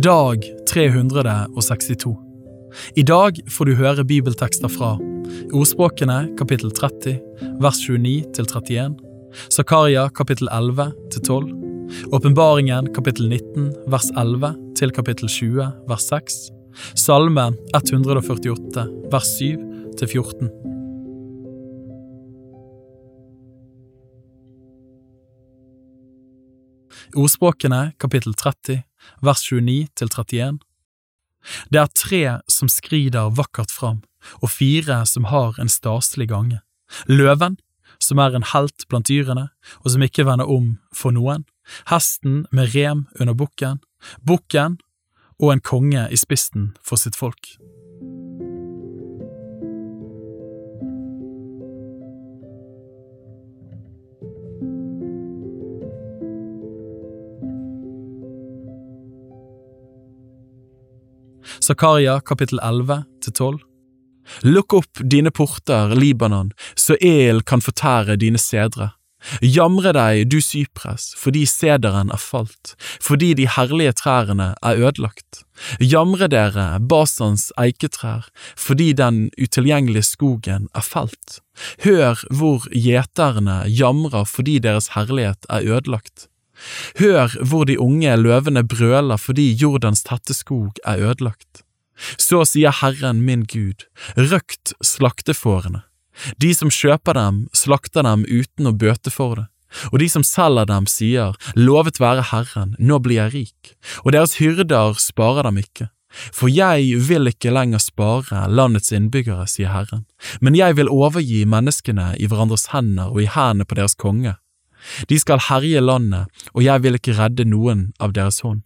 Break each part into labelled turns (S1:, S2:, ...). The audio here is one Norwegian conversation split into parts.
S1: Dag 362 I dag får du høre bibeltekster fra Ordspråkene kapittel 30 vers 29 til 31, Zakaria kapittel 11 til 12, Åpenbaringen kapittel 19 vers 11 til kapittel 20 vers 6, Salme 148 vers 7 til 14. Ordspråkene kapittel 30 vers 29 til 31. Det er tre som skrider vakkert fram, og fire som har en staselig gange. Løven, som er en helt blant dyrene, og som ikke vender om for noen. Hesten med rem under bukken. Bukken og en konge i spissen for sitt folk. Zakaria kapittel 11 til 12. Lukk opp dine porter, Libanon, så el kan fortære dine sedre. Jamre deg, du Sypres, fordi sederen er falt, fordi de herlige trærne er ødelagt. Jamre dere, Basans eiketrær, fordi den utilgjengelige skogen er falt. Hør hvor gjeterne jamrer fordi deres herlighet er ødelagt. Hør hvor de unge løvene brøler fordi Jordans tette skog er ødelagt. Så sier Herren min Gud, røkt slaktefårene. De som kjøper dem, slakter dem uten å bøte for det. Og de som selger dem, sier, lovet være Herren, nå blir jeg rik, og deres hyrder sparer dem ikke. For jeg vil ikke lenger spare landets innbyggere, sier Herren, men jeg vil overgi menneskene i hverandres hender og i hendene på deres konge. De skal herje landet, og jeg vil ikke redde noen av deres hånd.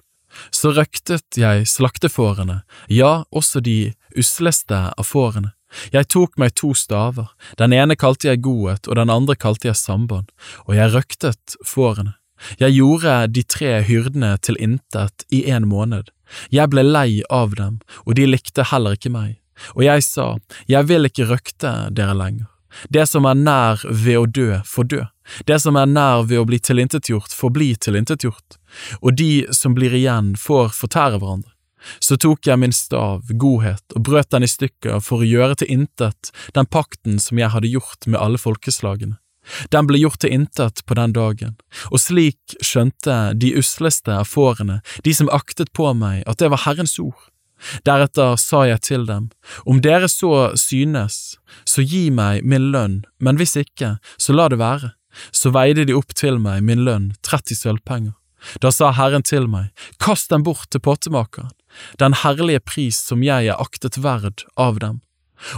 S1: Så røktet jeg slaktefårene, ja, også de usleste av fårene. Jeg tok meg to staver, den ene kalte jeg godhet og den andre kalte jeg samband, og jeg røktet fårene. Jeg gjorde de tre hyrdene til intet i en måned. Jeg ble lei av dem, og de likte heller ikke meg. Og jeg sa, jeg vil ikke røkte dere lenger. Det som er nær ved å dø, får dø. Det som er nær ved å bli tilintetgjort, får bli tilintetgjort. Og de som blir igjen, får fortære hverandre. Så tok jeg min stav, godhet, og brøt den i stykker for å gjøre til intet den pakten som jeg hadde gjort med alle folkeslagene. Den ble gjort til intet på den dagen, og slik skjønte de usleste av fårene, de som aktet på meg, at det var Herrens ord. Deretter sa jeg til dem, om dere så synes, så gi meg min lønn, men hvis ikke, så la det være. Så veide de opp til meg min lønn, 30 sølvpenger. Da sa Herren til meg, kast den bort til pottemakeren, den herlige pris som jeg er aktet verd av dem.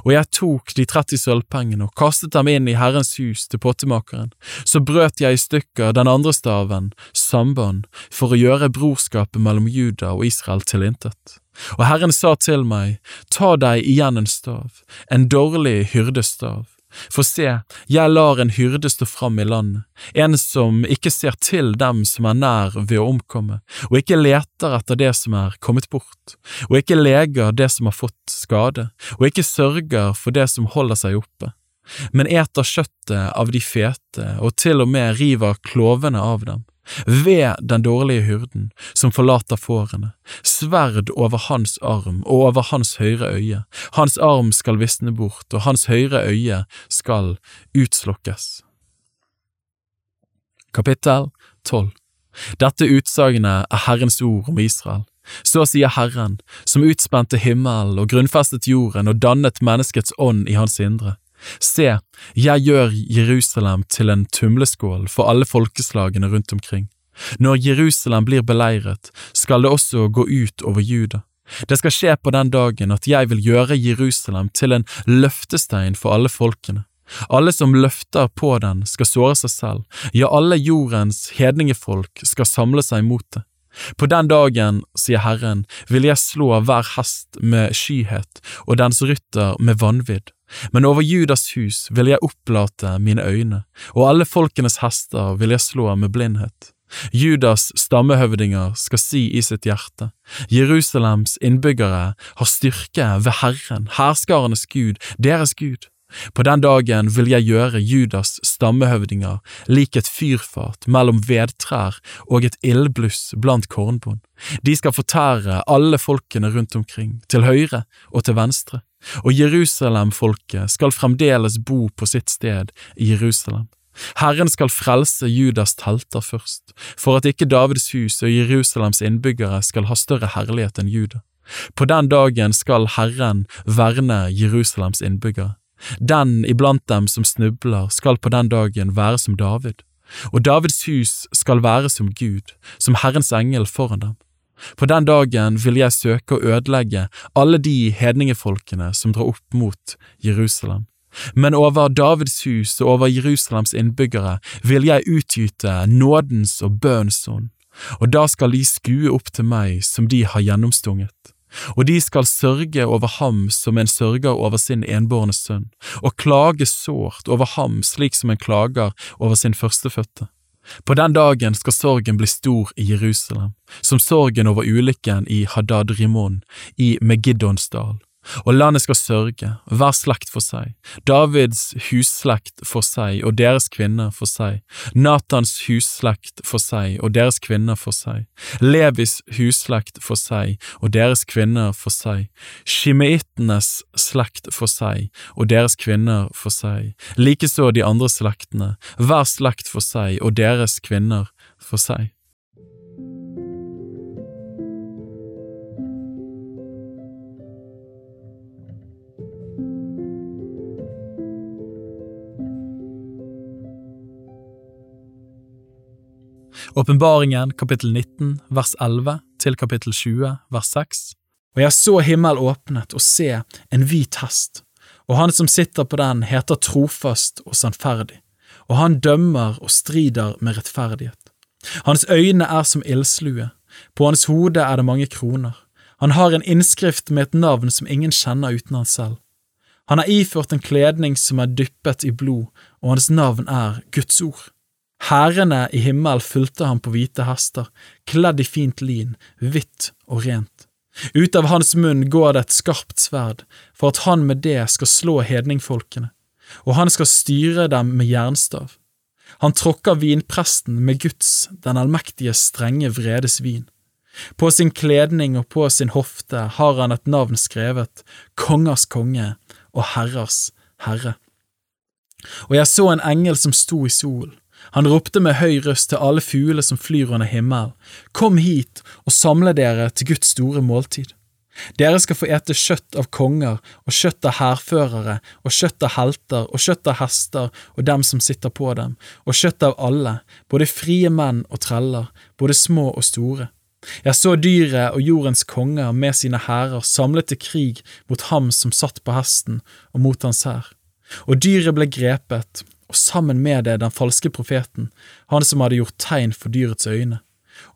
S1: Og jeg tok de 30 sølvpengene og kastet dem inn i Herrens hus til pottemakeren. Så brøt jeg i stykker den andre staven, samband, for å gjøre brorskapet mellom Juda og Israel til intet. Og Herren sa til meg, ta deg igjen en stav, en dårlig hyrdestav. For se, jeg lar en hyrde stå fram i landet, en som ikke ser til dem som er nær ved å omkomme, og ikke leter etter det som er kommet bort, og ikke leger det som har fått skade, og ikke sørger for det som holder seg oppe, men eter kjøttet av de fete og til og med river klovene av dem ved den dårlige hyrden som forlater fårene, sverd over hans arm og over hans høyre øye, hans arm skal visne bort og hans høyre øye skal utslokkes. Kapittel 12 Dette utsagnet er Herrens ord om Israel. Så sier Herren, som utspente himmelen og grunnfestet jorden og dannet menneskets ånd i hans indre. Se, jeg gjør Jerusalem til en tumleskål for alle folkeslagene rundt omkring. Når Jerusalem blir beleiret, skal det også gå ut over Juda. Det skal skje på den dagen at jeg vil gjøre Jerusalem til en løftestein for alle folkene. Alle som løfter på den, skal såre seg selv, ja, alle jordens hedningefolk skal samle seg mot det. På den dagen, sier Herren, vil jeg slå hver hest med skyhet og dens rytter med vanvidd. Men over Judas hus vil jeg opplate mine øyne, og alle folkenes hester vil jeg slå med blindhet. Judas stammehøvdinger skal si i sitt hjerte, Jerusalems innbyggere har styrke ved Herren, herskarenes Gud, deres Gud. På den dagen vil jeg gjøre Judas stammehøvdinger lik et fyrfat mellom vedtrær og et ildbluss blant kornbånd. De skal fortære alle folkene rundt omkring, til høyre og til venstre, og Jerusalem-folket skal fremdeles bo på sitt sted i Jerusalem. Herren skal frelse Judas telter først, for at ikke Davids hus og Jerusalems innbyggere skal ha større herlighet enn Juda. På den dagen skal Herren verne Jerusalems innbyggere. Den iblant dem som snubler, skal på den dagen være som David, og Davids hus skal være som Gud, som Herrens engel foran dem. På den dagen vil jeg søke å ødelegge alle de hedningefolkene som drar opp mot Jerusalem. Men over Davids hus og over Jerusalems innbyggere vil jeg utgyte nådens og bønns ånd, og da skal de skue opp til meg som de har gjennomstunget og de skal sørge over ham som en sørger over sin enbårne sønn, og klage sårt over ham slik som en klager over sin førstefødte. På den dagen skal sorgen bli stor i Jerusalem, som sorgen over ulykken i Hadad Rimon i Megiddonsdal, og landet skal sørge, hver slekt for seg, Davids husslekt for seg og deres kvinner for seg, Natans husslekt for seg og deres kvinner for seg, Levis husslekt for seg og deres kvinner for seg, Shimeitenes slekt for seg og deres kvinner for seg, likeså de andre slektene, hver slekt for seg og deres kvinner for seg. Åpenbaringen kapittel 19 vers 11 til kapittel 20 vers 6. Og jeg så himmel åpnet og se en hvit hest, og han som sitter på den heter trofast og sannferdig, og han dømmer og strider med rettferdighet. Hans øyne er som ildslue, på hans hode er det mange kroner, han har en innskrift med et navn som ingen kjenner uten han selv. Han har iført en kledning som er dyppet i blod, og hans navn er Guds ord. Hærene i himmel fulgte ham på hvite hester, kledd i fint lin, hvitt og rent. Ut av hans munn går det et skarpt sverd, for at han med det skal slå hedningfolkene, og han skal styre dem med jernstav. Han tråkker vinpresten med Guds, den allmektige strenge vredes vin. På sin kledning og på sin hofte har han et navn skrevet, Kongers konge og Herrers herre. Og jeg så en engel som sto i solen han ropte med høy røst til alle fugler som flyr under himmelen, Kom hit og samle dere til Guds store måltid. Dere skal få ete kjøtt av konger og kjøtt av hærførere og kjøtt av helter og kjøtt av hester og dem som sitter på dem, og kjøtt av alle, både frie menn og treller, både små og store. Jeg så dyret og jordens konger med sine hærer samlet til krig mot ham som satt på hesten og mot hans hær. Og dyret ble grepet, og sammen med det den falske profeten, han som hadde gjort tegn for dyrets øyne.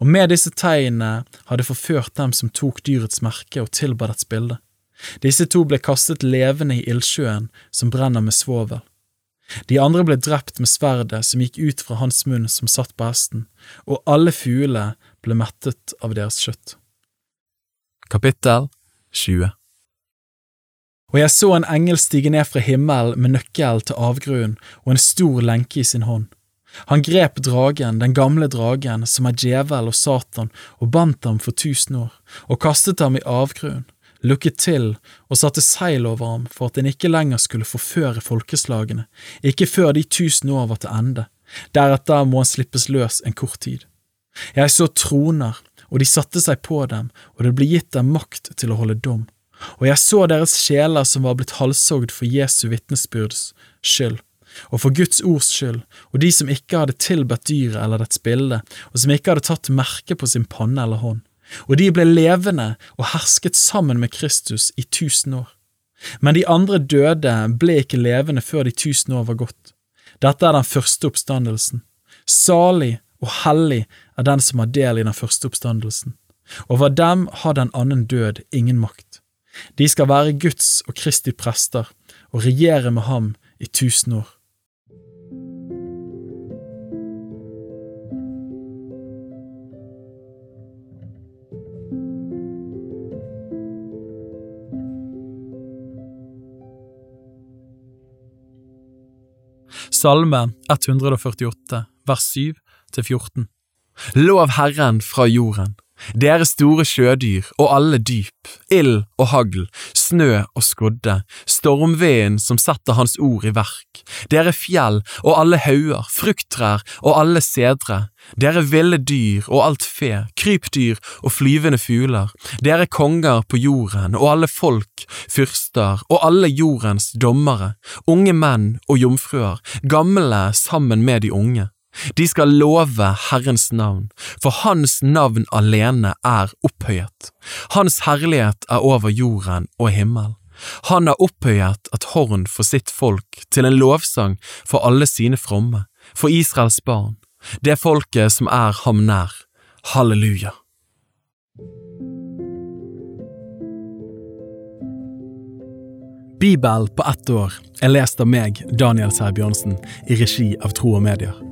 S1: Og med disse tegnene hadde forført dem som tok dyrets merke og tilba dets bilde. Disse to ble kastet levende i ildsjøen som brenner med svovel. De andre ble drept med sverdet som gikk ut fra hans munn som satt på hesten, og alle fuglene ble mettet av deres kjøtt. Kapittel 20 og jeg så en engel stige ned fra himmelen med nøkkel til avgrunnen og en stor lenke i sin hånd. Han grep dragen, den gamle dragen, som er djevel og Satan, og bandt ham for tusen år, og kastet ham i avgrunnen, lukket til og satte seil over ham for at en ikke lenger skulle forføre folkeslagene, ikke før de tusen år var til ende, deretter må han slippes løs en kort tid. Jeg så troner, og de satte seg på dem, og det ble gitt dem makt til å holde dom og jeg så deres sjeler som var blitt halshogd for Jesu vitnesbyrds skyld, og for Guds ords skyld, og de som ikke hadde tilbedt dyret eller dets bilde, og som ikke hadde tatt merke på sin panne eller hånd. Og de ble levende og hersket sammen med Kristus i tusen år. Men de andre døde ble ikke levende før de tusen år var gått. Dette er den første oppstandelsen. Salig og hellig er den som har del i den første oppstandelsen. Over dem har den annen død ingen makt. De skal være Guds og Kristi prester og regjere med ham i tusen år. Salme 148, vers 7 til 14. Lov Herren fra jorden, dere store sjødyr og alle dyp, ild og hagl, snø og skodde, stormveden som setter hans ord i verk, dere fjell og alle hauger, frukttrær og alle sedre, dere ville dyr og alt fe, krypdyr og flyvende fugler, dere konger på jorden og alle folk, fyrster og alle jordens dommere, unge menn og jomfruer, gamle sammen med de unge. De skal love Herrens navn, for Hans navn alene er opphøyet. Hans herlighet er over jorden og himmel. Han har opphøyet et horn for sitt folk til en lovsang for alle sine fromme, for Israels barn, det folket som er ham nær. Halleluja. Bibel på ett år er lest av meg, Daniel Sæbjørnsen, i regi av Tro og Medier.